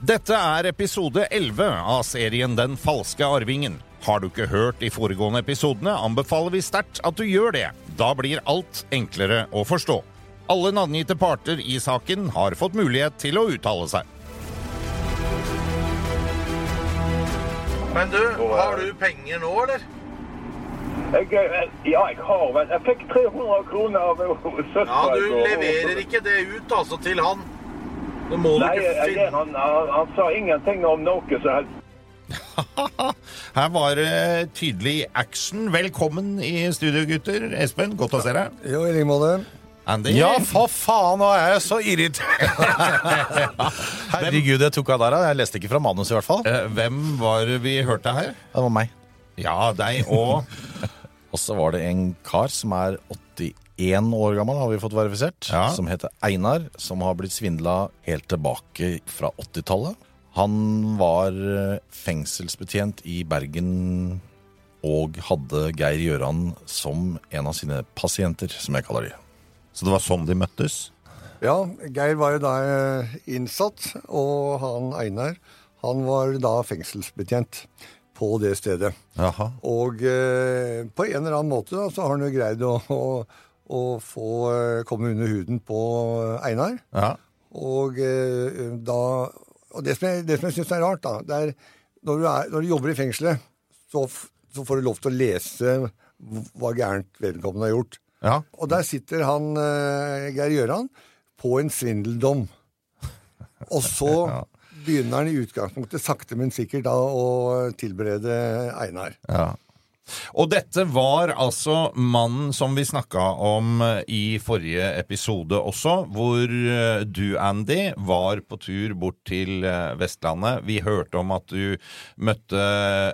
Dette er episode 11 av serien Den falske arvingen. Har du ikke hørt de foregående episodene, anbefaler vi sterkt at du gjør det. Da blir alt enklere å forstå. Alle navngitte parter i saken har fått mulighet til å uttale seg. Men du, har du penger nå, eller? Jeg, eh, ja, jeg har vel Jeg fikk 300 kroner av søstera. Ja, du leverer ikke det ut altså til han. Det må du Nei, ikke jeg, han, han, han sa ingenting om noe som helst. Her var det tydelig action. Velkommen i studio, gutter. Espen, godt å se deg. Jo, i like måte. Andy? Ja, for faen, nå er jeg så irritert! Herregud, jeg tok av der. Jeg leste ikke fra manus, i hvert fall. Eh, Hvem var det vi hørte her? Det var meg. Ja, deg og Og så var det en kar som er 81 år gammel, har vi fått verifisert, Ja. som heter Einar, som har blitt svindla helt tilbake fra 80-tallet. Han var eh, fengselsbetjent i Bergen og hadde Geir Gjøran som en av sine pasienter, som jeg kaller de. Så det var sånn de møttes? Ja, Geir var jo da eh, innsatt, og han Einar, han var da fengselsbetjent på det stedet. Jaha. Og eh, på en eller annen måte da, så har han jo greid å, å, å få eh, komme under huden på Einar. Ja. Og eh, da Og det som jeg, det som jeg syns er rart, da, det er når du, er, når du jobber i fengselet, så, så får du lov til å lese hva gærent vedkommende har gjort. Ja. Og der sitter han eh, Geir Gjøran på en svindeldom. Og så begynner han i utgangspunktet sakte, men sikkert da å tilberede Einar. Ja. Og dette var altså mannen som vi snakka om eh, i forrige episode også, hvor eh, du, Andy, var på tur bort til eh, Vestlandet. Vi hørte om at du møtte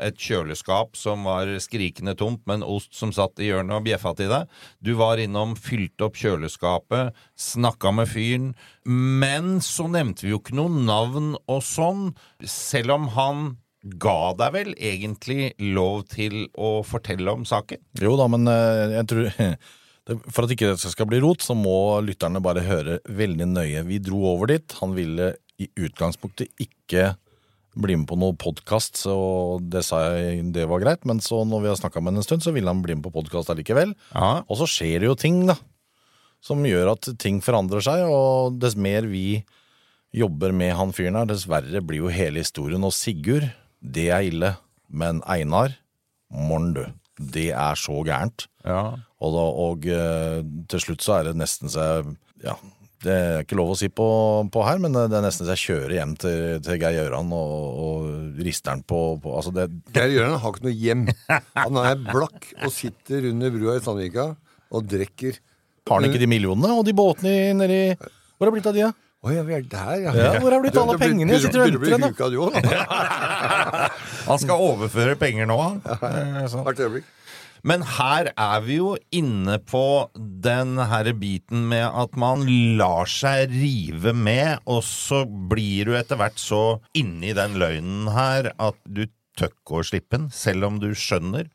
et kjøleskap som var skrikende tomt, med en ost som satt i hjørnet og bjeffa til deg. Du var innom, fylte opp kjøleskapet, snakka med fyren. Men så nevnte vi jo ikke noe navn og sånn, selv om han ga deg vel egentlig lov til å fortelle om saken? Jo da, men eh, jeg tror For at ikke det skal bli rot, så må lytterne bare høre veldig nøye. Vi dro over dit. Han ville i utgangspunktet ikke bli med på noe podkast, så det sa jeg det var greit. Men så når vi har snakka med ham en stund, så ville han bli med på podkast allikevel. Ja. Og så skjer det jo ting, da. Som gjør at ting forandrer seg, og dess mer vi jobber med han fyren her, dess verre blir jo hele historien. Og Sigurd, det er ille. Men Einar, morn du. Det er så gærent. Ja. Og, da, og eh, til slutt så er det nesten så jeg Ja, det er ikke lov å si på, på her, men det er nesten så jeg kjører hjem til, til Geir Gjøran og, og rister han på, på Altså, det Geir Gjøran har ikke noe hjem. Han er blakk og sitter under brua i Sandvika og drikker. Har han ikke de millionene og de båtene nedi Hvor har det blitt av de, da? Å ja, vi er der, ja. Ja, hvor har blitt alle pengene? Jeg sitter og venter ennå. Du også, da. Han skal overføre penger nå, han. Eh, sånn. Hvert øyeblikk. Men her er vi jo inne på den her biten med at man lar seg rive med, og så blir du etter hvert så inni den løgnen her at du tør ikke å slippe den, selv om du skjønner.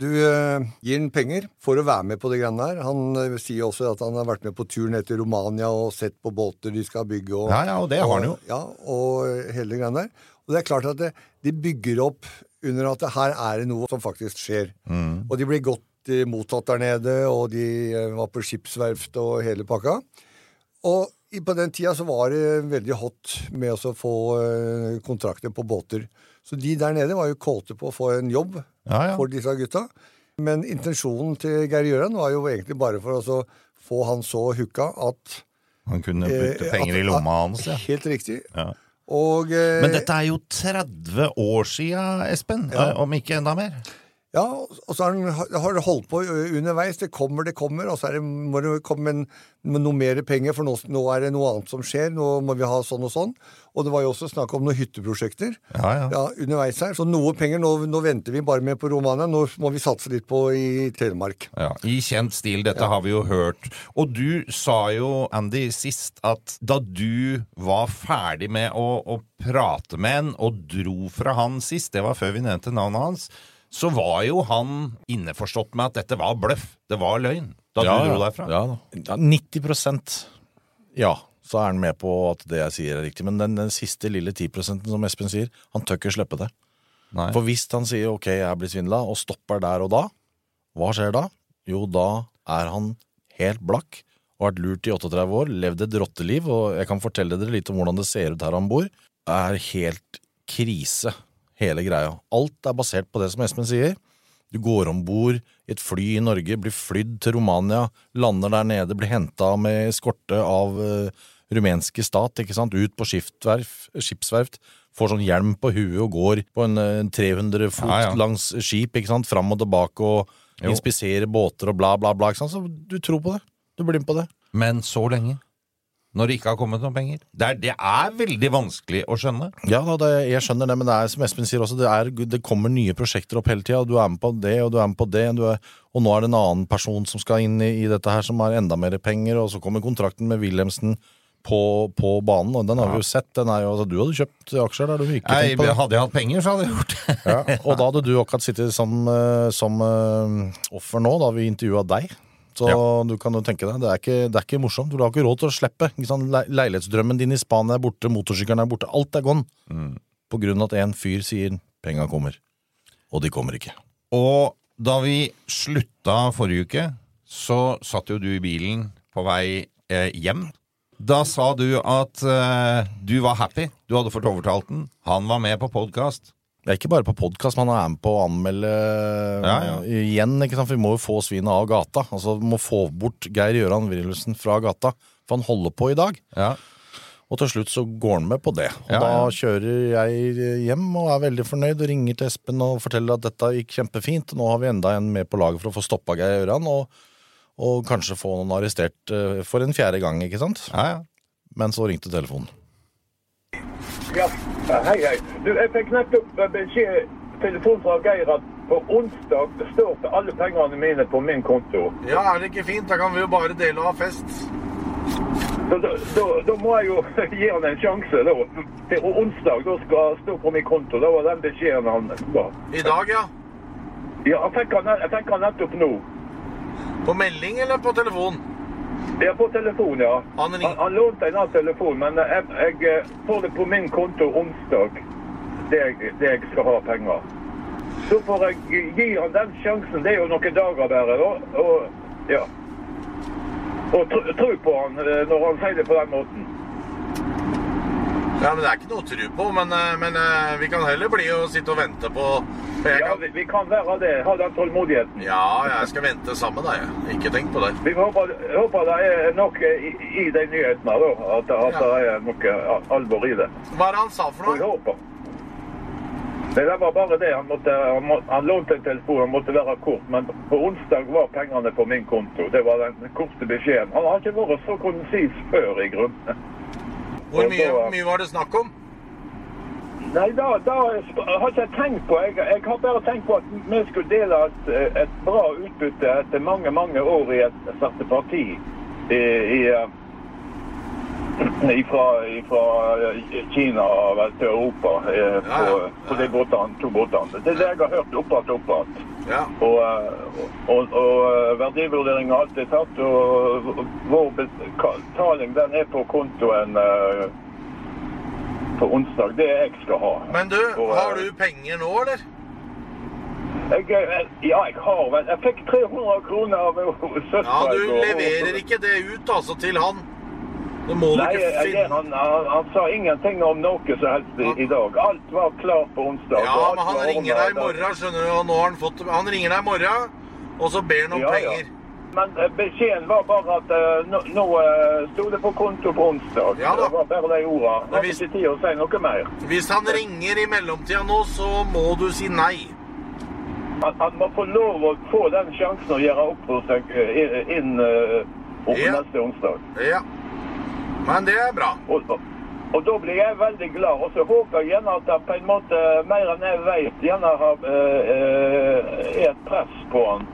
Du eh, gir han penger for å være med på det greiene der. Han eh, sier også at han har vært med på tur ned til Romania og sett på båter de skal bygge. Og, Ja, ja, og det har han jo. Ja, og hele det greiene der. Og det er klart at det, de bygger opp under at det her er det noe som faktisk skjer. Og de blir godt eh, mottatt der nede, og de eh, var på skipsverft og hele pakka. Og på den tida så var det veldig hot med å få eh, kontrakter på båter. Så de der nede var jo kåte på å få en jobb Ja, ja. for disse gutta. Men intensjonen til Geir Gjøran var jo egentlig bare for å få han så hooka at Han kunne putte eh, penger at- i lomma hans, ja. Helt riktig. Ja. Og eh, Men dette er jo 30 år sia, Espen. Eh, Om ikke enda mer. Ja, og så har det holdt på underveis. Det kommer, det kommer, og så er det, må det komme en, med noe mer penger, for nå, nå er det noe annet som skjer. Nå må vi ha sånn og sånn. Og det var jo også snakk om noen hytteprosjekter Ja, ja. underveis her. Så noe penger. Nå, nå venter vi bare med på Romania. Nå må vi satse litt på i Telemark. Ja, I kjent stil. Dette har vi jo hørt. Og du sa jo, Andy, sist at da du var ferdig med å, å prate med en og dro fra han sist, det var før vi nevnte navnet hans, så var jo han innforstått med at dette var bløff. Det var løgn. Da du dro derfra. Ja, ja, 90% ja, så er han med på at det jeg sier er riktig. Men den, den siste lille 10 som Espen sier, han tør ikke slippe det. Nei. For hvis han sier ok, jeg er blitt svindla, og stopper der og da, hva skjer da? Jo, da er han helt blakk og har vært lurt i 38 år, levd et rotteliv, og jeg kan fortelle dere litt om hvordan det ser ut her han bor. Er helt krise, hele greia. Alt er basert på det som Espen sier. Du går om bord i et fly i Norge, blir flydd til Romania, lander der nede, blir henta med eskorte av uh, rumenske stat, ikke sant, ut på skipsverft, får sånn hjelm på huet og går på en eh, 300 fot Ja, ja. langs skip, ikke sant, fram og tilbake og Jo. inspiserer båter og bla, bla, bla, ikke sant, så du tror på det. Du blir med på det. Men så lenge. Når det ikke har kommet noen penger. Det er, det er veldig vanskelig å skjønne. Ja, da, det, jeg skjønner det, men det er som Espen sier også, det, er, det kommer nye prosjekter opp hele tida, du er med på det, og du er med på det, du er, og nå er det en annen person som skal inn i, i dette her, som har enda mer penger, og så kommer kontrakten med Wilhelmsen på, på banen, og den har vi jo sett, den er jo, altså, du hadde kjøpt aksjer der, du ikke Nei, på det. hadde jeg hatt penger, så hadde jeg gjort det. Ja, og da hadde du akkurat sittet som, eh, som eh, offer nå, da vi intervjuet deg. Så Ja. du kan jo tenke deg, det er, ikke, det er ikke morsomt, du har ikke råd til å slippe. Le leilighetsdrømmen din i Spania er borte, motorsykkelen er borte, alt er gone. På grunn av at en fyr sier penga kommer. Og de kommer ikke. Og da vi slutta forrige uke, så satt jo du i bilen på vei eh, hjem. Da sa du at eh, du var happy. Du hadde fått overtalt den. Han var med på podkast. Det er ikke bare på podkast, man er med på å anmelde Ja, ja. igjen. ikke sant? For vi må jo få svinet av gata. Altså, Vi må få bort Geir Gjøran Wilhelmsen fra gata. For han holder på i dag. Ja. Og til slutt så går han med på det. Og da kjører jeg hjem og er veldig fornøyd og ringer til Espen og forteller at dette gikk kjempefint. Nå har vi enda en med på laget for å få stoppa Geir Gjøran, og, og kanskje få noen arrestert eh, for en fjerde gang, ikke sant? ja, ja. Men så ringte telefonen. Ja, hei, hei. Du, jeg fikk nettopp eh, beskjed, telefon fra Geir at på onsdag står alle pengene mine på min konto. Ja, er det ikke fint? Da kan vi jo bare dele og ha fest. Da, da, da, da må jeg jo gi han en sjanse, da. Til onsdag da skal stå på min konto. Det var den beskjeden han ga. I dag, ja. Ja, jeg fikk han nettopp nå. På melding eller på telefon? Er på telefon, ja. Han Han, han lånte en annen telefon, men jeg, jeg eh, får det på min konto onsdag, det jeg, det jeg skal ha penger. Så får jeg gi han den sjansen. Det er jo noen dager bare, da. Og ja. Og tro, tro på han eh, når han sier det på den måten. Ja, men Det er ikke noe å tro på, men, eh, men eh, vi kan heller bli og sitte og vente på kan... Ja, vi, vi kan være det. Ha den tålmodigheten. Ja, jeg skal vente sammen med deg. Ikke tenk på det. Vi håper, håper det er nok i, i de nyhetene, da. At, at det er noe alvor i det. Hva er det han sa for noe? vi håper. Det var bare det. Han, måtte, han, må, han lånte en telefon, han måtte være kort. Men på onsdag var pengene på min konto. Det var den korte beskjeden. Han har ikke vært så konsis før, i grunnen. Hvor mye, mye var det snakk om? Nei, da, da har ikke jeg tenkt på. Jeg, jeg har bare tenkt på at vi skulle dele et, et bra utbytte etter mange, mange år i et sette parti i, i eh, ifra, ifra Kina til Europa eh, på, Ja, ja. på de båtene, to båtene. Det er det jeg har hørt opp igjen opp igjen. Ja. Og, eh, og, og eh, verdivurdering og alt er tatt, og vår betaling den er på kontoen eh, på onsdag. Det jeg skal ha. Men du, Og, eh, har du penger nå, eller? Jeg, eh, ja, jeg har vel Jeg fikk 300 kroner av søstera Ja, du leverer ikke det ut altså til han. Det må du Nei, jeg, han, han, han sa ingenting om noe som helst i, i dag. Alt var klart på onsdag. Ja, men han ringer deg i morgen, skjønner du, og nå har han fått Han ringer deg i morgen, og så ber han om Ja, ja. penger. Men eh, beskjeden var bare at uh, nå, nå eh, sto det på konto på onsdag. Ja da. Det var bare de ordene. Det var hvis- ikke tid å si noe mer. Hvis han ringer i mellomtida nå, så må du si nei. Han, han må få lov å få den sjansen å gjøre opp for seg inn uh, Ja. neste onsdag. Ja. Men det er bra. Og, og, da blir jeg veldig glad. Og så håper jeg gjerne at det på en måte, mer enn jeg vet, gjerne har, eh, eh, er et press på han.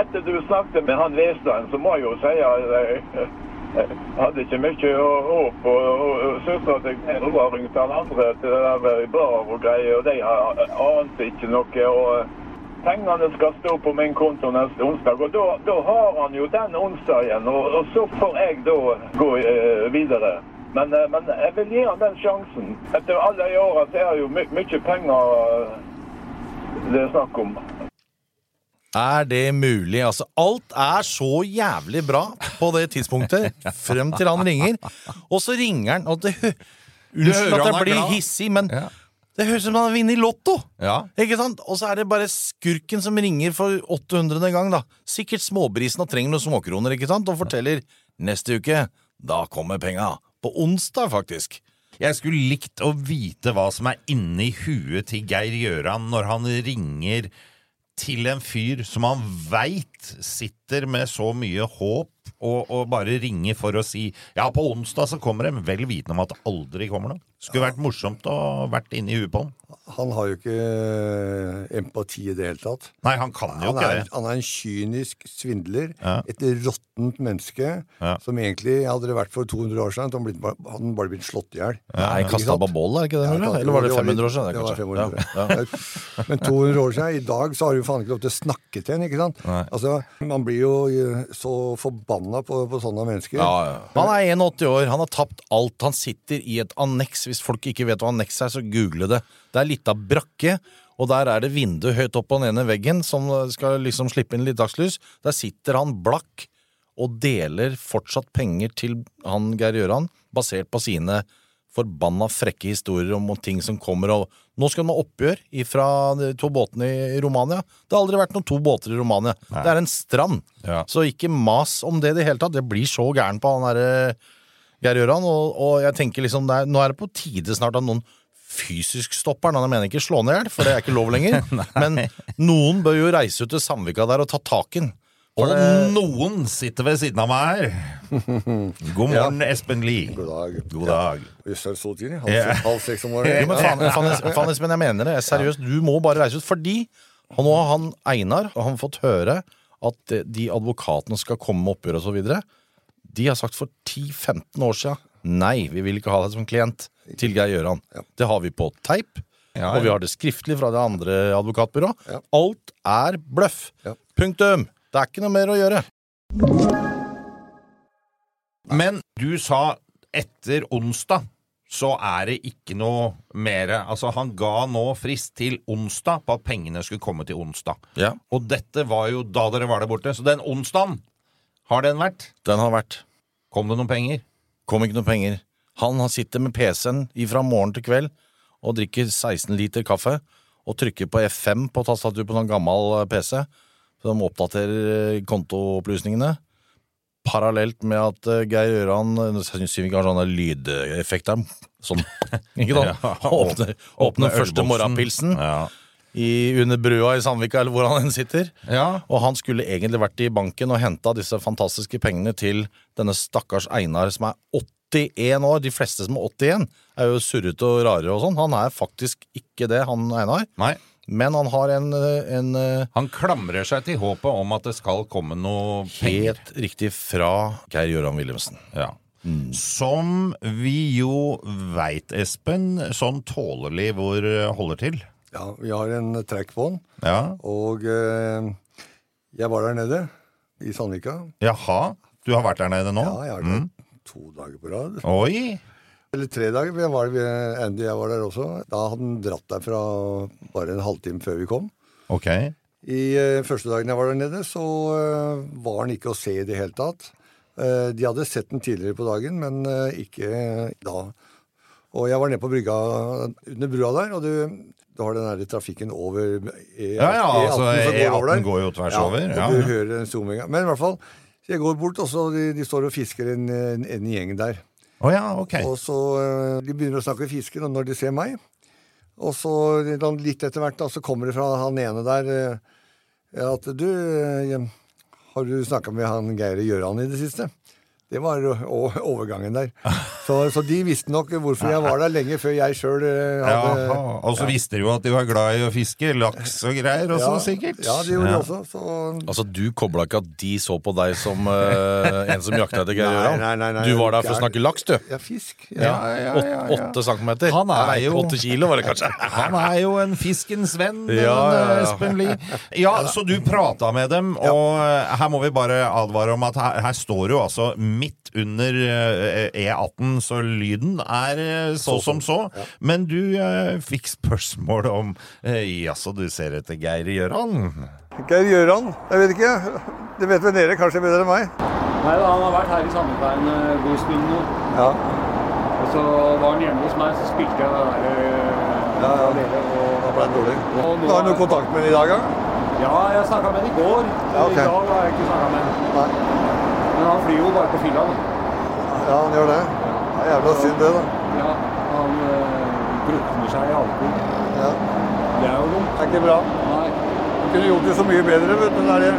Etter du snakket med han Vestland, så må jeg jo si at jeg, jeg hadde ikke mye håp. Og, søstera til Geir var ringt han andre til det der bar og greier, og de ante ikke noe. og Pengene skal stå på min konto neste onsdag, og da, da har han jo den onsdagen. Og, og så får jeg da gå eh, videre. Men, eh, men jeg vil gi han den sjansen. Etter alle de åra så er det jo my mye penger eh, det er snakk om. Er det mulig? Altså, alt er så jævlig bra på det tidspunktet, frem til han ringer. Og så ringer han, og det hø- Unnskyld at jeg blir glad. hissig, men Ja. Det høres ut som han har vunnet i Lotto! Ja. Ikke sant? Og så er det bare skurken som ringer for 800. gang, da. Sikkert småbrisen og trenger noen småkroner, ikke sant? Og forteller neste uke, da kommer penga. På onsdag, faktisk. Jeg skulle likt å vite hva som er inni huet til Geir Gjøran når han ringer til en fyr som han veit sitter med så mye håp, og, og bare ringer for å si ja, på onsdag så kommer de', vel vitende om at det aldri kommer noe. Skulle vært morsomt å vært inni huet på han. Han har jo ikke eh, empati i det hele tatt. Nei, han kan jo Han ikke er, det. han er en kynisk svindler. Ja. Et råttent menneske. Ja. Som egentlig, hadde det vært for 200 år siden, hadde han blitt, hadde han bare blitt slått i hjel. Nei, Ikke kasta på bål, er ikke det? Eller, Eller var det 500 år siden? Det var 500 år Ja, ja. siden. Men 200 år siden, i dag så har du faen ikke lov til å snakke til en, ikke sant? Nei. Altså, Man blir jo eh, så forbanna på, på sånne mennesker. Ja, ja. Han er 81 år, han har tapt alt. Han sitter i et anneks. Hvis folk ikke vet hva annex er, så google det. Det er litt av brakke, og der er det vindu høyt opp på den ene veggen som skal liksom slippe inn litt dagslys. Der sitter han blakk og deler fortsatt penger til han Geir Gjøran, basert på sine forbanna frekke historier om ting som kommer og Nå skal han ha oppgjør fra de to båtene i Romania. Det har aldri vært noen to båter i Romania. Det er en strand. Ja. Så ikke mas om det i det hele tatt. Det blir så gæren på han derre Geir Gjøran, og, og jeg tenker liksom det er, Nå er det på tide snart at noen fysisk stopper han. Jeg mener ikke slå ned i hjel, for det er ikke lov lenger. Men noen bør jo reise ut til Sandvika der og ta tak i den. Og noen sitter ved siden av meg her. God morgen, Espen Lie. God dag. God dag. Jøss, er det så tidlig? Ja. Halv, halv seks om morgenen? men faen, faen, faen, Espen, jeg mener det. Seriøst, du må bare reise ut. Fordi og nå har han Einar har han fått høre at de advokatene skal komme med oppgjør og så videre. De har sagt for 10-15 år siden nei, vi vil ikke ha deg som klient til Geir Gjøran. Det har vi på teip, Ja, og vi har det skriftlig fra det andre advokatbyrået. Ja. Alt er bløff. Ja. Punktum. Det er ikke noe mer å gjøre. Men du sa etter onsdag så er det ikke noe mer Altså, han ga nå frist til onsdag på at pengene skulle komme til onsdag. Ja. Og dette var jo da dere var der borte. Så den onsdagen, har den vært? Den har vært. Kom det noen penger? Kom ikke noen penger. Han, han sitter med PC-en fra morgen til kveld og drikker 16 liter kaffe og trykker på F5 på tastatur på sånn gammel eh, PC. De oppdaterer eh, kontoopplysningene. Parallelt med at eh, Geir Jeg syns vi ikke har sånne lydeffekter. Sånn, ikke sant? Åpner, Åpner, åpner første morgenpilsen Ja. I, under brua i Sandvika, eller hvor han sitter. ja. Og han skulle egentlig vært i banken og henta disse fantastiske pengene til denne stakkars Einar som er 81 år. De fleste som er 81, er jo surrete og rare og sånn. Han er faktisk ikke det, han Einar. Nei. Men han har en, en eh, Han klamrer seg til håpet om at det skal komme noe penger. helt riktig fra Geir Gøran Wilhelmsen. Ja. Som vi jo veit, Espen, sånn tålelig hvor holder til. Ja, vi har en den. Ja. Og eh, jeg var der nede, i Sandvika. Jaha. Du har vært der nede nå? Ja, jeg har vært mm. to dager på rad. Oi! Eller tre dager. Jeg var, Andy jeg var der også. Da hadde han dratt derfra bare en halvtime før vi kom. Ok. I eh, første dagen jeg var der nede, så eh, var han ikke å se i det hele tatt. Eh, de hadde sett den tidligere på dagen, men eh, ikke da. Og jeg var nede på brygga under brua der, og du, du har den der trafikken over E- Ja, ja, E18 altså, som går over der. E18 går jo tvers over, Ja, ja, du ja. hører den zoominga. Men i hvert fall, så jeg går bort, og så de, de står og fisker en, en, en gjeng der. Å ja, ok. Og så eh, De begynner å snakke fisker når de ser meg. Og så litt etter hvert da, så kommer det fra han ene der eh, at du eh, Har du snakka med han Geir Gjøran i det siste? Det var overgangen der. Så, så de visste nok hvorfor jeg var der lenge før jeg sjøl hadde ja, Og så visste de jo at de var glad i å fiske laks og greier også, Ja, sikkert. Ja, det gjorde Ja. de også. Så Altså, Du kobla ikke at de så på deg som uh, en som jakta etter Geir Nei, Gjøran? nei, nei, nei, Du var der for å snakke laks, du. Ja, fisk. Ja, ja, ja, ja. Åt- Åtte centimeter. Han er jo- Åtte kilo var det kanskje. Han er jo en fiskens venn, Ja, ja, ja. Espen Lie. Ja, så du prata med dem, og eh, her må vi bare advare om at her, her står jo altså midt under eh, E18, så lyden er så, så som så. Men du eh, fikk spørsmål om eh, Jaså, du ser etter Geir Gjøran? Geir Gjøran? Jeg vet ikke. Det vet vel dere kanskje bedre enn meg. Nei han har vært her i Sandefjord en god stund nå. Ja. Og så var han hjemme hos meg, så spilte jeg det der eh, Ja, ja. og- Da ble det dårlig. Og Har du noe kontakt med ham i dag, da? Ja, jeg snakka med ham i går. Ja, okay. I dag har jeg ikke snakka med han. Nei. Men han flyr jo bare på fylla. da. Ja, han gjør det. Det er jævla synd, det, da. Ja, han øh, drukner seg i alkohol. Ja. Det er jo dumt. Det er ikke bra. Nei. Du kunne gjort det så mye bedre, vet du. Der. er.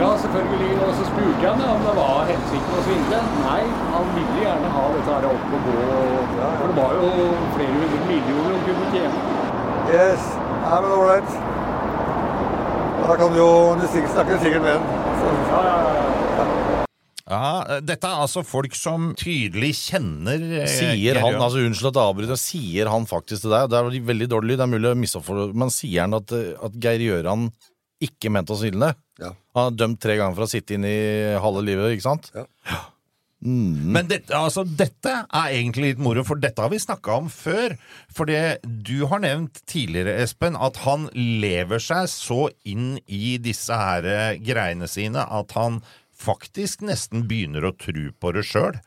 Ja, selvfølgelig. Og så spurte jeg han ja, om det var hensikten å svindle. Nei, han ville gjerne ha dette her opp og gå. Og, for det var jo flere hundre millioner han kunne tjene. Yes. Ja, men ålreit. Da kan du jo Du snakker sikkert med ham. Ja, ja, ja. Ja, eh, dette er altså folk som tydelig kjenner eh, Sier han, altså unnskyld at jeg avbryter, sier han faktisk til deg Det er veldig dårlig lyd, det er mulig å misoppfatte Men sier han at, eh, at Geir Gjøran ikke mente å svindle? Ja. Han er dømt tre ganger for å sitte inn i halve livet, ikke sant? Ja. Men dette, altså, dette er egentlig litt moro, for dette har vi snakka om før. For det du har nevnt tidligere, Espen, at han lever seg så inn i disse her eh, greiene sine at han faktisk nesten begynner å tro på det sjøl.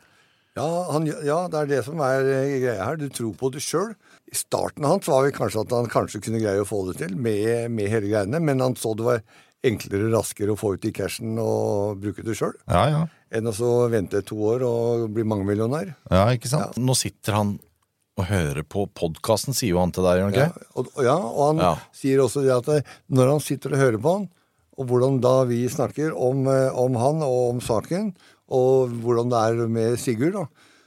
Ja, han, ja, det er det som er eh, greia her. Du tror på det sjøl. I starten hans var vi kanskje at han kanskje kunne greie å få det til med, med hele greiene, men han så det var enklere, raskere å få ut i cashen og bruke det sjøl, Ja, ja. enn å så vente to år og bli mangemillionær. ja, ikke sant? Nå sitter han og hører på podkasten, sier jo han til deg, gjør han Ja, ikke? ja, og han Ja. sier også det at eh, når han sitter og hører på han, og hvordan da vi snakker om, eh, om han og om saken, og hvordan det er med Sigurd, da,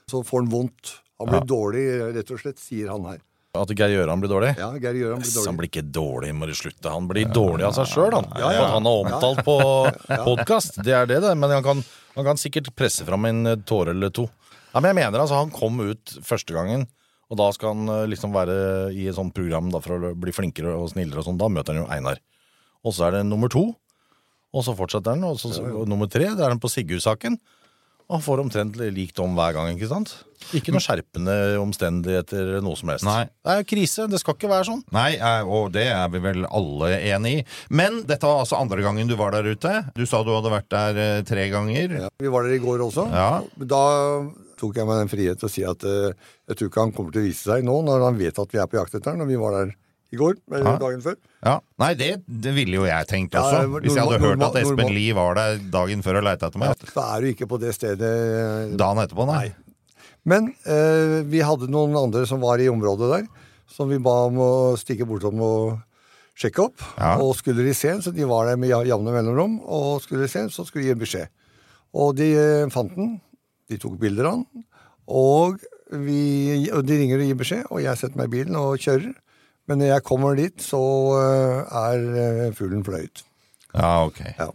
så får han vondt. Han blir dårlig, rett og slett, sier han her. At Geir Gjøran blir dårlig? Ja, Geir Gjøran blir dårlig. Han blir ikke dårlig, må du slutte. Han blir dårlig av seg sjøl, han. Ja, ja. Han er omtalt på podkast. Det er det, det. Men han kan, han kan sikkert presse fram en eh, tåre eller to. Ja, men jeg mener altså, Han kom ut første gangen, og da skal han eh, liksom være i et sånt program da, for å bli flinkere og snillere og sånn. Da møter han jo Einar. Og så er det nummer to, og så fortsetter den, Og, så, og nummer tre, det er den på Sigurd-saken. Og han får omtrent lik dom hver gang, ikke sant? Ikke noe skjerpende omstendigheter noe som helst. Nei. Det er krise. Det skal ikke være sånn. Nei, eh, og det er vi vel alle enig i. Men dette var altså andre gangen du var der ute. Du sa du hadde vært der eh, tre ganger. Ja, vi var der i går også. Ja. Da tok jeg meg den frihet til å si at eh, jeg tror ikke han kommer til å vise seg nå, når han vet at vi er på jakt etter han, og vi var der i går, eller Ja. dagen før. Ja, Nei, det, det ville jo jeg tenkt Ja, også. normal- Hvis jeg hadde hørt at Espen normal- Lie var der dagen før og leita etter meg. Da er du ikke på det stedet eh, Dagen etterpå, nei. Men eh, vi hadde noen andre som var i området der, som vi ba om å stikke bortom og sjekke opp. Ja. Og skulle de se en, så de var der med ja- jevne mellomrom, og skulle de se en, så skulle de gi en beskjed. Og de eh, fant den, de tok bilder av den, og, vi, de ringer og gir beskjed, og jeg setter meg i bilen og kjører. Men når jeg kommer dit, så eh, er eh, fuglen fløyet. Ja, ok. Ja.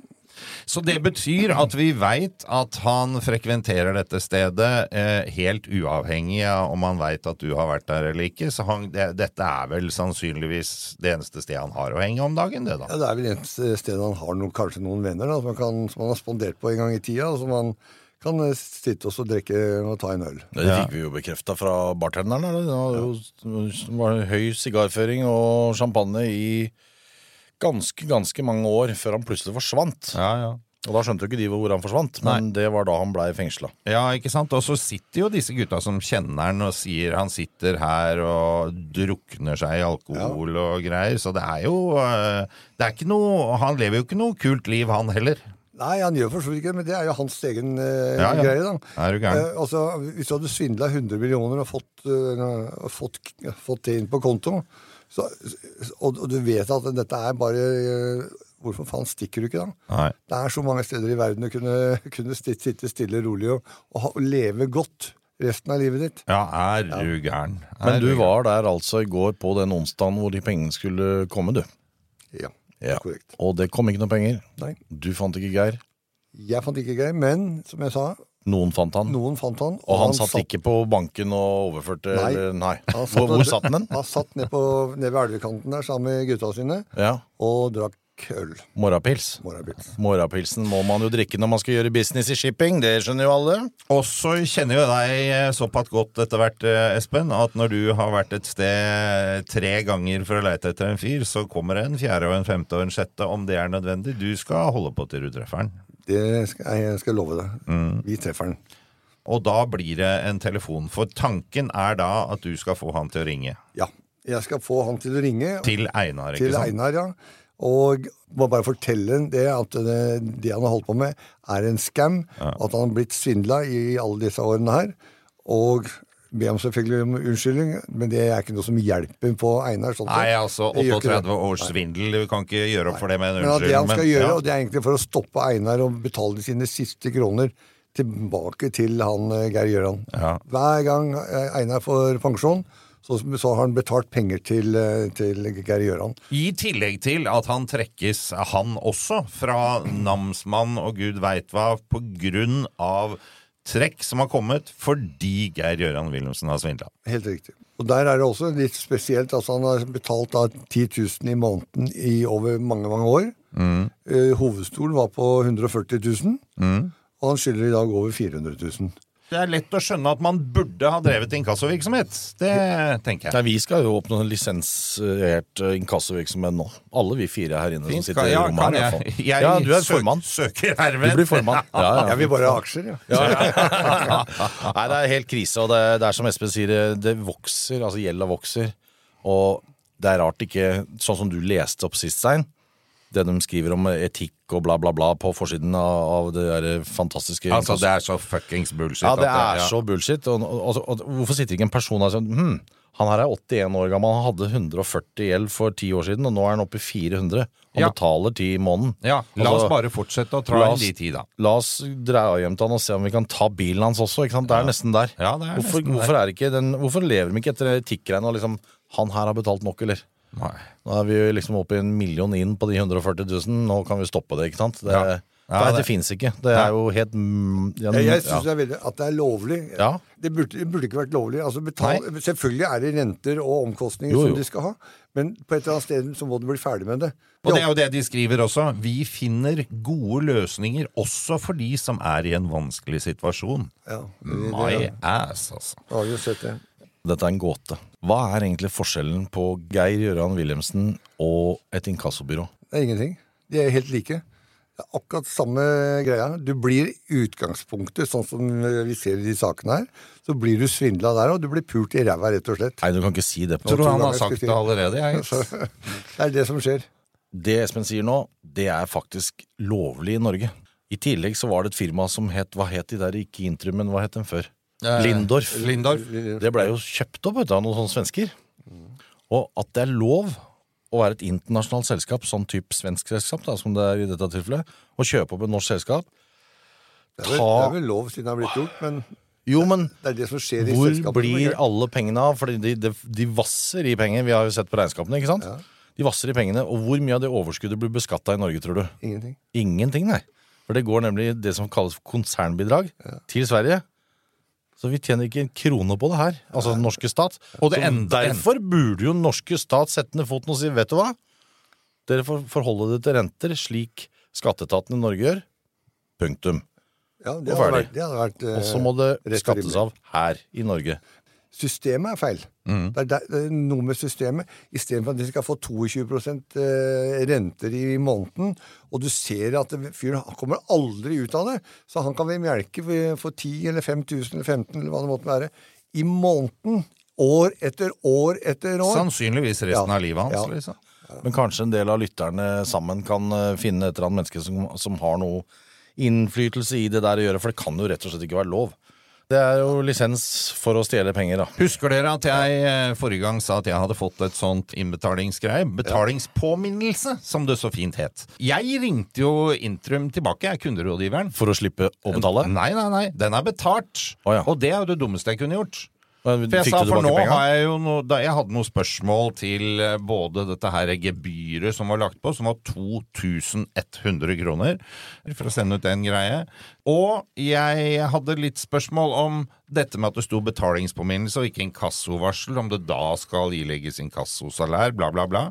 Så det betyr at vi veit at han frekventerer dette stedet eh, helt uavhengig av om han veit at du har vært der eller ikke. Så han, det, dette er vel sannsynligvis det eneste stedet han har å henge om dagen, det da. Ja, det er vel det eneste stedet han har noen, kanskje noen venner da, som, han kan, som han har spandert på en gang i tida, og som han kan sitte sitte og drikke og ta en øl. Det fikk vi jo bekrefta fra bartenderen. Det var jo det var høy sigarføring og champagne i ganske, ganske mange år før han plutselig forsvant. Ja, ja. Og da skjønte jo ikke de hvor han forsvant, men det var da han blei fengsla. Ja, ikke sant? Og så sitter jo disse gutta som kjenner han og sier han sitter her og drukner seg i alkohol og greier, så det er jo eh, Det er ikke noe Han lever jo ikke noe kult liv, han heller. Nei, han gjør for så vidt ikke det, men det er jo hans egen eh, Ja, ja. greie, da. Er du gæren? Eh, altså, hvis du hadde svindla 100 millioner og fått, uh, fått, fått det inn på konto, så, og, og du vet at dette er bare uh, Hvorfor faen stikker du ikke da? Nei. Det er så mange steder i verden du kunne, kunne sti- sitte stille og rolig og, og, og leve godt resten av livet ditt. Ja, er du gæren? Er Men du gæren? var der altså i går på den onsdagen hvor de pengene skulle komme, du. Ja, Ja. korrekt. Og det kom ikke noe penger. Nei. Du fant ikke Geir. Jeg fant ikke Geir, men som jeg sa, Noen fant han. noen fant han. Og han satt ikke på banken og overførte Nei. eller Nei. Han Hvor, hvor satt han den? Han satt ned, på, ned ved elvekanten der sammen med gutta sine Ja. og drakk øl. Morapils. Morapils. Morapilsen må man jo drikke når man skal gjøre business i shipping, det skjønner jo alle. Og så kjenner jo deg såpass godt etter hvert, eh, Espen, at når du har vært et sted tre ganger for å leite etter en fyr, så kommer det en fjerde og en femte og en sjette om det er nødvendig. Du skal holde på til du treffer den. Det skal jeg jeg skal love deg. Mm. Vi treffer den. Og da blir det en telefon. For tanken er da at du skal få han til å ringe. Ja. Jeg skal få han til å ringe. Til Einar, ikke sant? til? Einar, ja. Og må bare fortelle det at det, det han har holdt på med, er en scam. At han har blitt svindla i alle disse årene her. Og be ham selvfølgelig om unnskyldning, men det er ikke noe som hjelper på Einar. Sånn Nei, altså Det gjør ikke det. 38 års svindel. Du kan ikke gjøre opp for det med en Men at det han skal men, gjøre, ja. og det er egentlig for å stoppe Einar og betale sine siste kroner tilbake til han eh, Geir Gjøran. Ja. Hver gang eh, Einar får pensjon, så, så har han betalt penger til, eh, til Geir Gjøran. I tillegg til at han trekkes, han også, fra namsmann og gud veit hva, på grunn av trekk som har kommet fordi Geir Gjøran Wilhelmsen har svindla. Helt riktig. Og der er det også litt spesielt. altså Han har betalt da 10 000 i måneden i over mange, mange år. Mm. Eh, hovedstolen var på 140 000, Mm. og han skylder i dag over 400 000. Det er lett å skjønne at man burde ha drevet inkassovirksomhet. Det tenker jeg. Nei, Vi skal jo åpne en lisensiert eh, inkassovirksomhet nå. Alle vi fire her inne Fint, som sitter ja, i rommet her. jeg- jeg ja, du er søk- formann. søker Du blir formann. Ja, ja. Jeg vil bare ha aksjer, ja. Ja. Nei, det er helt krise, og det, det er som Espen sier, det, det vokser, altså gjelda vokser. Og det er rart ikke, sånn som du leste opp sist, Stein, det de skriver om etikk og bla, bla, bla på forsiden av, av det der fantastiske Altså, det er så fuckings bullshit. Ja, det er ja. så bullshit. Og, og, og, hvorfor sitter ikke en person der og sier hm, han her er 81 år gammel, han hadde 140 gjeld for 10 år siden, og nå er han oppe i 400. Han Ja. betaler 10 i måneden. Ja, la Altså, oss bare fortsette å dra inn de ti, da. La oss dra hjem til han og se om vi kan ta bilen hans også. Ikke sant? Det er nesten der. Ja, det er hvorfor, nesten der. hvorfor, er ikke den, hvorfor lever de ikke etter etikkgreiene og liksom Han her har betalt nok, eller? Nei. Nå er vi jo liksom oppe i en million inn på de 140 000. Nå kan vi stoppe det, ikke sant? Det, Ja. Ja, det- det fins ikke. Det er jo helt mm, ja, Jeg, jeg syns det er at det er lovlig. Ja. Det, burde, det burde ikke vært lovlig. Altså betal, selvfølgelig er det renter og omkostninger Jo, jo. som de skal ha, men på et eller annet sted så må du bli ferdig med det. Og det er jo det de skriver også. Vi finner gode løsninger også for de som er i en vanskelig situasjon. Ja, det, My det, ass, altså. har jo sett det. Dette er en gåte. Hva er egentlig forskjellen på Geir Gjøran Wilhelmsen og et inkassobyrå? Det er ingenting. De er helt like. Det er akkurat samme greia. Du blir i utgangspunktet, sånn som vi ser i de sakene her, så blir du svindla der, og du blir pult i ræva, rett og slett. Nei, du kan ikke si det. på Tror du han har sagt det allerede? Jeg. Det er det som skjer. Det Espen sier nå, det er faktisk lovlig i Norge. I tillegg så var det et firma som het Hva het de der, ikke Intrum, men hva het den før? Lindorf. Lindorf. Det blei jo kjøpt opp vet du, av noen sånne svensker. Og at det er lov å være et internasjonalt selskap, sånn type svensk selskap, da, som det er i dette tilfellet, å kjøpe opp et norsk selskap Det er vel, det er vel lov siden det har blitt gjort, men Jo, men det er det som skjer i hvor blir alle pengene av? Fordi de, de, de vasser i penger. Vi har jo sett på regnskapene, ikke sant? De vasser i pengene. Og hvor mye av det overskuddet blir beskatta i Norge, tror du? Ingenting. Ingenting, nei. For det går nemlig det som kalles konsernbidrag til Sverige. Så vi tjener ikke en krone på det her, altså den norske stat. Og det enda- derfor burde jo den norske stat sette ned foten og si vet du hva? Dere får forholde det til renter slik skatteetaten i Norge gjør. Punktum. Ja, det Og ferdig. vært, det vært eh, Og så må det skattes av her i Norge. Systemet er feil. Mm. Det, er der, det er noe med systemet. Istedenfor at de skal få 22 eh, renter i måneden, og du ser at det- fyren kommer aldri ut av det, så han kan vi melke for 10 eller 5000 eller 15 eller hva det måtte være, i måneden. År etter år etter år. Sannsynligvis resten Ja. av livet hans. Ja. liksom. Men kanskje en del av lytterne sammen kan eh, finne et eller annet menneske som, som har noe innflytelse i det der å gjøre, for det kan jo rett og slett ikke være lov. Det er jo lisens for å stjele penger, da. Husker dere at jeg eh, forrige gang sa at jeg hadde fått et sånt innbetalingsgreie? Betalingspåminnelse, som det så fint het. Jeg ringte jo Intrum tilbake, jeg er kunderådgiveren. For å slippe å betale? Nei, nei, nei. Den er betalt. Oh, ja. Og det er jo det dummeste jeg kunne gjort. Men For jeg sa, for nå penger? har jeg jo noe, da jeg hadde noen spørsmål til eh, både dette her gebyret som var lagt på, som var 2100 kroner, for å sende ut den greie. Og jeg hadde litt spørsmål om dette med at det sto betalingspåminnelse og ikke inkassovarsel, om det da skal ilegges inkassosalær, bla, bla, bla.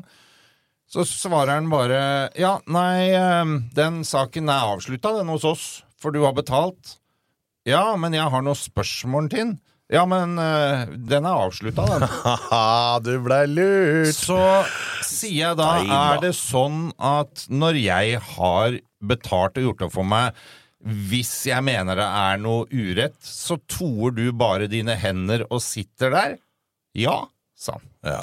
Så svarer han bare ja, nei, eh, den saken er avslutta, den hos oss, for du har betalt. Ja, men jeg har noen spørsmål til den. Ja, men uh, den er avslutta, den. Haha, du blei lurt! Så sier jeg da, er det sånn at når jeg har betalt og gjort opp for meg hvis jeg mener det er noe urett, så toer du bare dine hender og sitter der? Ja, sa han. Ja.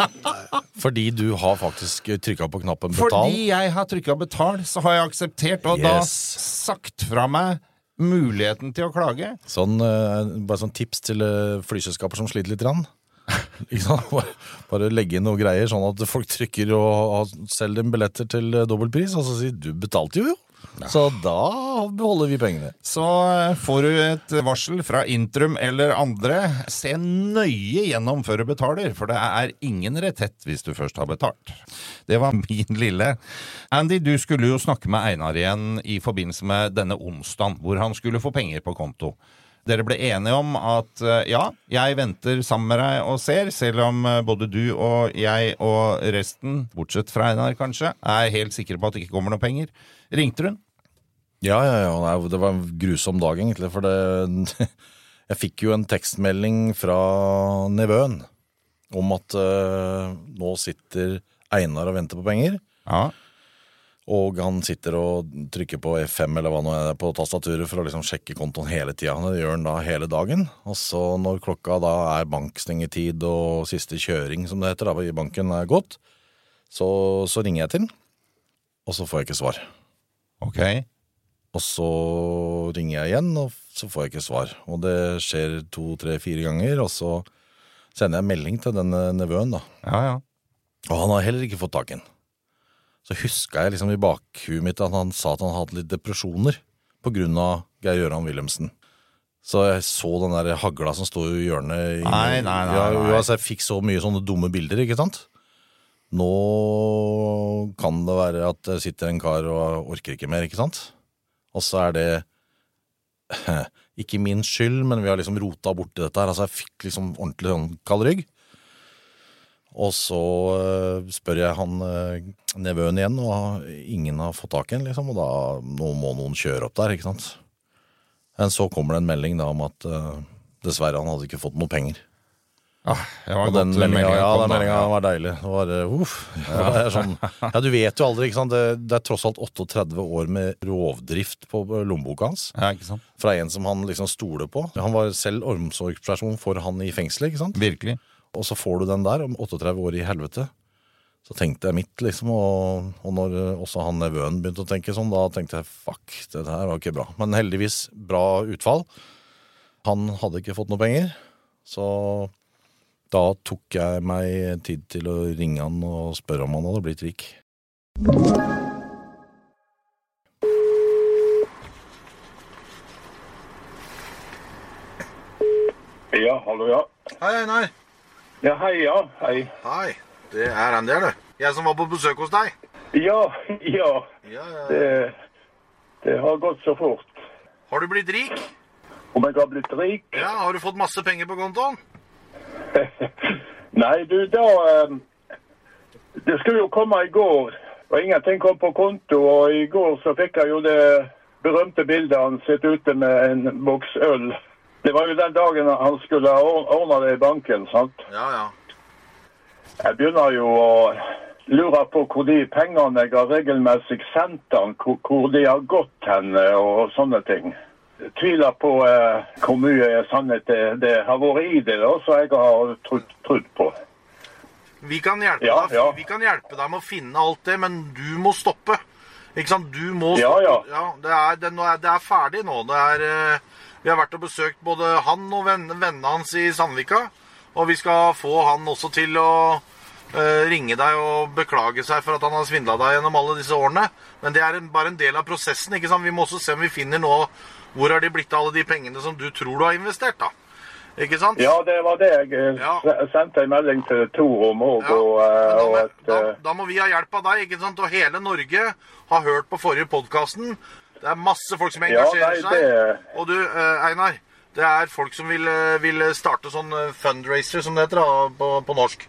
Fordi du har faktisk trykka på knappen betal. Fordi jeg har trykka betal, så har jeg akseptert, og da sagt fra meg muligheten til å klage. Sånn, eh, bare sånn tips til eh, flyselskaper som sliter litt. Rann. Bare, bare legge inn noe greier, sånn at folk trykker og, og selger dem billetter til eh, dobbel pris, og så sier du betalte jo, jo. Så da beholder vi pengene. Så eh, får du et varsel fra Intrum eller andre. Se nøye gjennom før du betaler, for det er ingen retett hvis du først har betalt. Det var min lille. Andy, du skulle jo snakke med Einar igjen i forbindelse med denne onsdagen, hvor han skulle få penger på konto. Dere ble enige om at eh, ja, jeg venter sammen med deg og ser, selv om eh, både du og jeg og resten, bortsett fra Einar kanskje, er helt sikre på at det ikke kommer noe penger. Ringte hun? Ja, ja, ja. Nei, det var en grusom dag, egentlig. For det Jeg fikk jo en tekstmelding fra nevøen om at uh, nå sitter Einar og venter på penger. Ja. Og han sitter og trykker på F5 eller hva nå er på tastaturet for å liksom sjekke kontoen hele tida. Det gjør han da hele dagen. Og så når klokka da er bankstengetid og siste kjøring, som det heter, da, i banken er gått, så, så ringer jeg til han, og så får jeg ikke svar. Ok. Og så ringer jeg igjen, og så får jeg ikke svar. Og det skjer to, tre, fire ganger, og så sender jeg melding til denne nevøen, da. Ja, ja. Og han har heller ikke fått tak i den. Så huska jeg liksom i bakhuet mitt at han sa at han hadde litt depresjoner på grunn av Geir Gøran Wilhelmsen. Så jeg så den der hagla som står i hjørnet. Nei, nei, nei, Ja, nei. jo, altså, jeg fikk så mye sånne dumme bilder, ikke sant? Nå kan det være at det sitter en kar og orker ikke mer, ikke sant? Og så er det ikke min skyld, men vi har liksom rota borti dette her. Altså, jeg fikk liksom ordentlig sånn kald rygg. Og så øh, spør jeg han øh, nevøen igjen, og ingen har fått tak i den, liksom. Og da nå må noen kjøre opp der, ikke sant. Men så kommer det en melding da om at øh, dessverre han hadde ikke fått noe penger. Ah, Og den meldinga ja, den meldinga var deilig. Det var øh, uff. Det er sånn, ja, du vet jo aldri, ikke. Det, det er tross alt 38 år med rovdrift på lommeboka hans. Ja? Fra en som han liksom stoler på. Han var selv omsorgsperson for han i fengselet. Virkelig. Og så får du den der om 38 år i helvete. Så tenkte jeg mitt, liksom. Og, og når eh, også han nevøen begynte å tenke sånn, da tenkte jeg fuck, det her var ikke bra. Men heldigvis bra utfall. Han hadde ikke fått noe penger, så da tok jeg meg tid til å ringe han og spørre om han hadde blitt rik. Ja, hallo, ja. Hei, Einar. Ja, hei, ja. Hei. Hei. Det er Andy her, du. Jeg som var på besøk hos deg. Ja, ja. Ja, ja. Det, det har gått så fort. Har du blitt rik? Om jeg har blitt rik? Ja, Har du fått masse penger på kontoen? Nei, du, da eh, Det skulle jo komme i går, og ingenting kom på konto. Og i går så fikk jeg jo det berømte bildet han sitter ute med en boks øl. Det var jo den dagen han skulle ordne det i banken, sant? Ja, ja. Jeg begynner jo å lure på hvor de pengene jeg har regelmessig sendt han, hvor, hvor de har gått hen eh, og sånne ting. Tviler på eh, hvor mye sannhet det, det har vært i det, da, som jeg har trodd, trodd på. Vi kan, hjelpe Ja, deg, ja. vi kan hjelpe deg med å finne alt det, men du må stoppe. Ikke sant? Du må Ja, stoppe. ja. det, er, det, det er ferdig nå. Det er, eh, vi har vært og besøkt både han og vennene hans i Sandvika. Og vi skal få han også til å uh, ringe deg og beklage seg for at han har svindla deg gjennom alle disse årene. Men det er en, bare en del av prosessen. ikke sant? Vi må også se om vi finner nå hvor har de blitt av alle de pengene som du tror du har investert. da. Ikke sant? Ja, det var det jeg ja. sendte en melding til Tor om òg. Ja, og, eh, og Da, eh, da må vi ha hjelp av deg, ikke sant? Og hele Norge har hørt på forrige podkasten. Det er masse folk som Ja, engasjerer nei, det- seg. Og du, eh, Einar, det er folk som vil, eh, vil starte sånn eh, fundraiser, som det heter da, på, på norsk.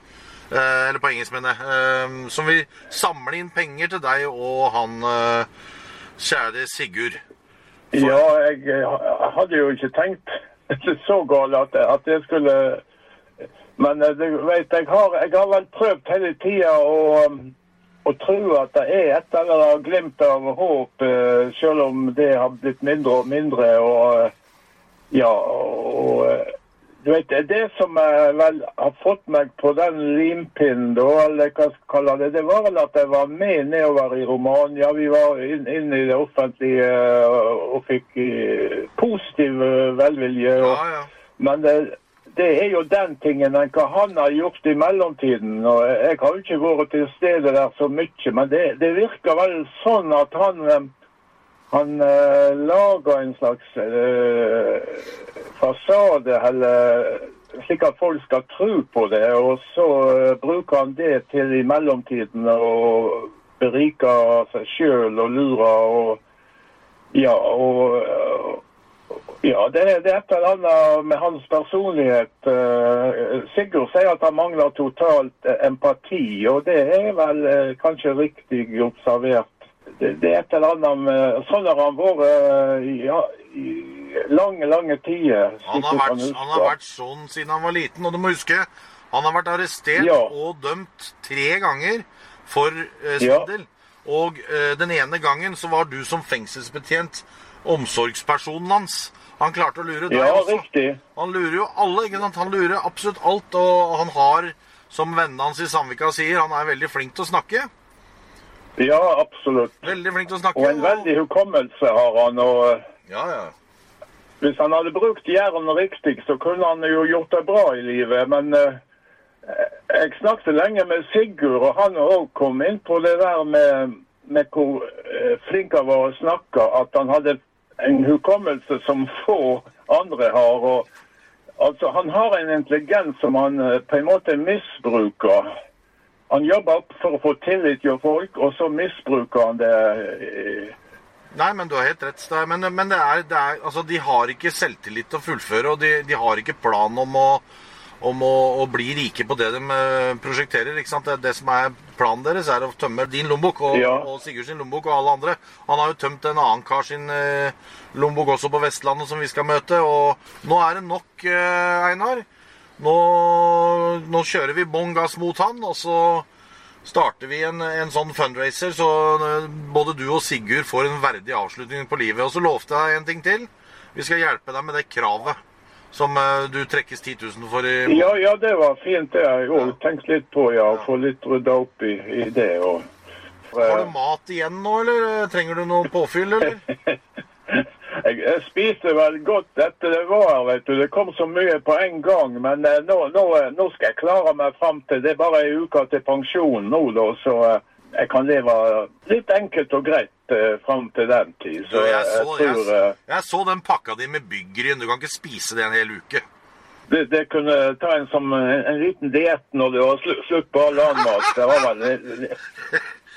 Eh, eller på engelsk, mener jeg. Eh, som vil samle inn penger til deg og han eh, kjære Sigurd. Ja, jeg eh, hadde jo ikke tenkt så galt at, at jeg skulle Men eh, du vet, jeg har, jeg har vel prøvd hele tida å, um, å tro at det er et eller annet glimt av håp, eh, selv om det har blitt mindre og mindre. og eh, ja, og eh, du vet, det som jeg vel har fått meg på den limpinnen, da, eller hva skal jeg kalle det, det var vel at jeg var med nedover i Romania. Vi var inn, inn i det offentlige eh, og fikk eh, positiv eh, velvilje. Og, Men det, det er jo den tingen enn hva han har gjort i mellomtiden. og Jeg har jo ikke vært til stede der så mye, men det, det virker vel sånn at han han eh, lager en slags eh, fasade, eller slik at folk skal tro på det. Og så eh, bruker han det til i mellomtiden å berike seg sjøl og lure og Ja, og eh, ja, det, det er et eller annet med hans personlighet. Eh, Sigurd sier at han mangler totalt eh, empati, og det er vel kanskje riktig observert. Det, det er et eller annet med Sånn har han vært eh, ja, i lange, lange tider. Han har, vært, han har vært sånn siden han var liten, og du må huske han har vært arrestert Ja. og dømt tre ganger for eh, Ja. Og eh, den ene gangen så var du som fengselsbetjent omsorgspersonen hans. Han klarte å lure deg Ja, også. riktig. Han lurer jo alle, ikke sant? Han lurer absolutt alt, og han har, som vennene hans i Sandvika sier, han er veldig flink til å snakke. Ja, absolutt. Veldig flink til å snakke. Og en veldig hukommelse har han. og... eh, Ja, ja. Hvis han hadde brukt hjernen riktig, så kunne han jo gjort det bra i livet. Men eh, jeg snakket lenge med Sigurd, og han òg kom inn på det der med, med hvor eh, flink han var å snakke. At han hadde en hukommelse som få andre har. og Altså, Han har en intelligens som han eh, på en måte misbruker. Han jobber for å få tillit hos folk, og så misbruker han det. eh, Nei, men du har helt rett. Men, men det er, det er, altså, de har ikke selvtillit til å fullføre, og de, de har ikke plan om å, om å, å bli rike på det de eh, prosjekterer. Det, det som er planen deres, er å tømme din lommebok og, Ja. og Sigurd sin lommebok og alle andre. Han har jo tømt en annen kar sin eh, lommebok også på Vestlandet, som vi skal møte. Og nå er det nok, eh, Einar. Nå, nå kjører vi bånn gass mot han, og så starter vi en, en sånn fundraiser, så eh, både du og Sigurd får en verdig avslutning på livet. Og så lovte jeg en ting til. Vi skal hjelpe deg med det kravet som eh, du trekkes 10 000 for i Ja, ja, det var fint. Det jeg òg tenkt litt på, ja. Å få litt rydda opp i, i det. Og, Har du mat igjen nå, eller trenger du noe påfyll, eller? jeg, jeg spiste vel godt etter det var vet du. Det kom så mye på en gang. Men eh, nå, nå, eh, nå skal jeg klare meg fram til Det er bare ei uke til pensjon nå, da. Så eh, jeg kan leve litt enkelt og greit eh, fram til den tid. Så jeg, jeg, så, jeg tror jeg, eh, jeg så den pakka di med byggryn. Du kan ikke spise det en hel uke. det, det kunne ta en som en, en liten diett når du har slu, slutt på all annen mat. Det var vel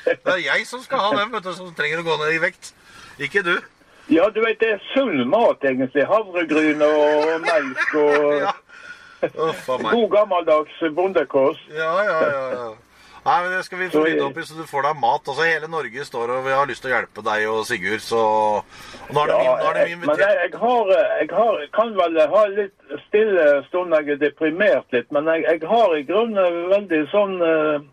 Det er jeg som skal ha den, vet du, som trenger å gå ned i vekt. Ikke du. Ja, du vet, det er sunn mat, egentlig. Havregryn og melk og Uff a god gammeldags bondekost. Ja, ja, ja. ja. Nei, men Det skal vi få rydde opp i, så du får deg mat. Altså, Hele Norge står og vi har lyst til å hjelpe deg og Sigurd, så og Nå er det Ja, min, nå er det min men jeg, jeg, har, jeg har, kan vel ha litt stille stund jeg er deprimert litt, men jeg, jeg har i grunnen veldig sånn eh,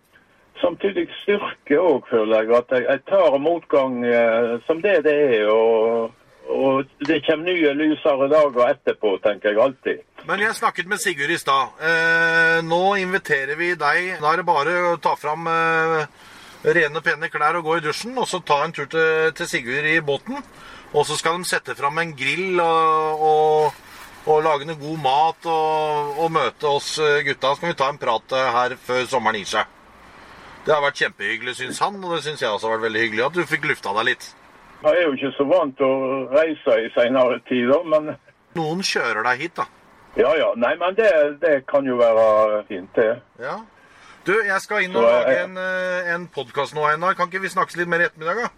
samtidig styrke òg, føler jeg. At jeg, jeg tar motgang eh, som det det er. Og, og det kommer nye lysere dager etterpå, tenker jeg alltid. Men jeg snakket med Sigurd i stad. Eh, nå inviterer vi deg. Da er det bare å ta fram eh, rene, pene klær og gå i dusjen, og så ta en tur til, til Sigurd i båten. Og så skal de sette fram en grill og, og, og lage noe god mat og, og møte oss eh, gutta. Så kan vi ta en prat eh, her før sommeren gir seg. Det har vært kjempehyggelig, syns han, og det syns jeg også har vært veldig hyggelig at du fikk lufta deg litt. Jeg er jo ikke så vant til å reise i senere tider, men Noen kjører deg hit, da. ja ja. Nei, men det, det kan jo være fint, det. Ja. Du, jeg skal inn og Så, lage en, eh, en podkast nå, Einar. Kan ikke vi snakkes litt mer i ettermiddag, da?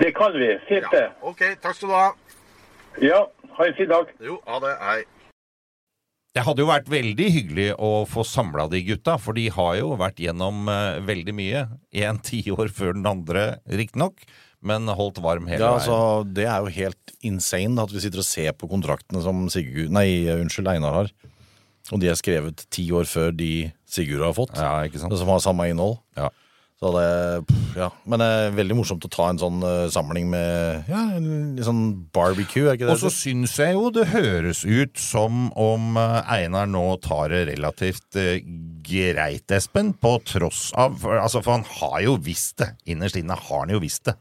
Det kan vi. Fint, det. OK, takk skal du ha. Ja, ha en fin dag. Jo, ha det. Hei. Det hadde jo vært veldig hyggelig å få samla de gutta, for de har jo vært gjennom uh, veldig mye. En tiår før den andre, riktignok, men holdt varm hele Ja, veien. altså, Det er jo helt insane da, at vi sitter og ser på kontraktene som Sigurd, nei, unnskyld, Einar har. Og de er skrevet ti år før de Sigurd har fått. Ja? Som har samme innhold. Ja. Så det, ja. Men det er veldig morsomt å ta en sånn uh, samling med ja, en litt sånn barbecue, er ikke det? Og så syns jeg jo det høres ut som om eh, Einar nå tar det relativt uh, greit, Espen, på tross av for, altså, for han har jo visst det. Innerst inne har han jo visst det.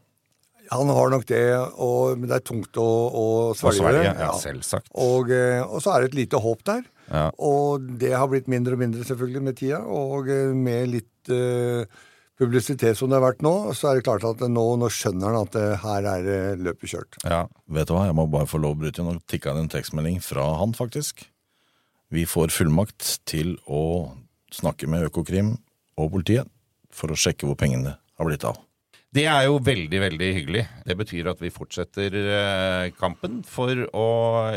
Han har nok det, og, men det er tungt å, å svelge. Sverige, det. ja, selvsagt. Og, eh, og så er det et lite håp der. Ja. Og det har blitt mindre og mindre selvfølgelig med tida. Og eh, med litt eh, publisitet som det har vært nå, så er det klart at nå, nå skjønner han at det, her er eh, løpet kjørt. Ja. Vet du hva, jeg må bare få lov å bryte inn. og tikke inn en tekstmelding fra han, faktisk. Vi får fullmakt til å snakke med Økokrim og politiet for å sjekke hvor pengene har blitt av. Det er jo veldig, veldig hyggelig. Det betyr at vi fortsetter eh, kampen for å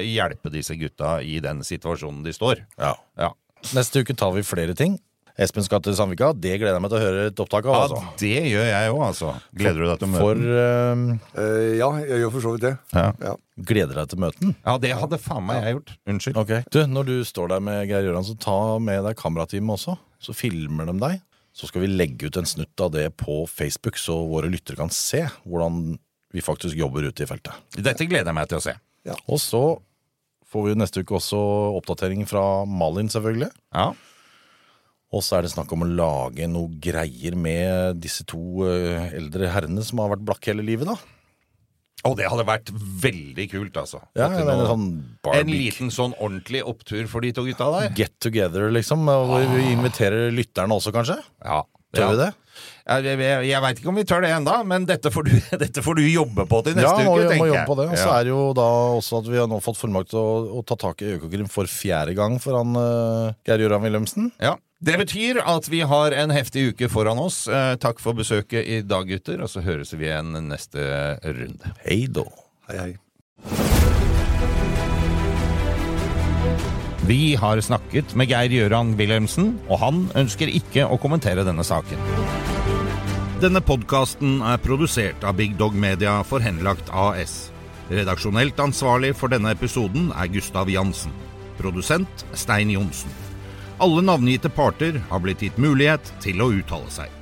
hjelpe disse gutta i den situasjonen de står. Ja. Ja. Neste uke tar vi flere ting. Espen skal til Sandvika. Det gleder jeg meg til å høre et opptak av. Ja, altså. det gjør jeg òg, altså. Gleder du deg til å møte For eh, Eh, ja, jeg gjør for så vidt det. Ja. Ja. gleder deg til møten? ja, det hadde faen meg jeg gjort. Unnskyld. Okay. Du, når du står der med Geir Gjøran, så ta med deg kamerateamet også. Så filmer de deg. Så skal vi legge ut en snutt av det på Facebook, så våre lyttere kan se hvordan vi faktisk jobber ute i feltet. Dette gleder jeg meg til å se. Og så får vi neste uke også oppdatering fra Malin, selvfølgelig. Ja. Og så er det snakk om å lage noe greier med disse to eh, eldre herrene som har vært blakke hele livet, da. Og det hadde vært veldig kult, altså. Ja, jeg mener sånn en liten sånn ordentlig opptur for de to gutta der. Get together, liksom. og vi inviterer lytterne også, kanskje. Ja. Tør vi det? Jeg, jeg, jeg veit ikke om vi tør det ennå, men dette får, du, dette får du jobbe på til neste ja, uke, må jobbe på det. Og så Ja. er det jo da også at vi har nå fått fullmakt til å, å ta tak i Økokrim for fjerde gang for han uh, Geir Gøran Wilhelmsen. Ja. Det betyr at vi har en heftig uke foran oss. Eh, takk for besøket i dag, gutter, og så høres vi igjen neste runde. Hei da. Hei, hei. Vi har snakket med Geir Gjøran Wilhelmsen, og han ønsker ikke å kommentere denne saken. Denne podkasten er produsert av Big Dog Media for Henlagt AS. Redaksjonelt ansvarlig for denne episoden er Gustav Jansen. Produsent Stein Johnsen. Alle navngitte parter har blitt gitt mulighet til å uttale seg.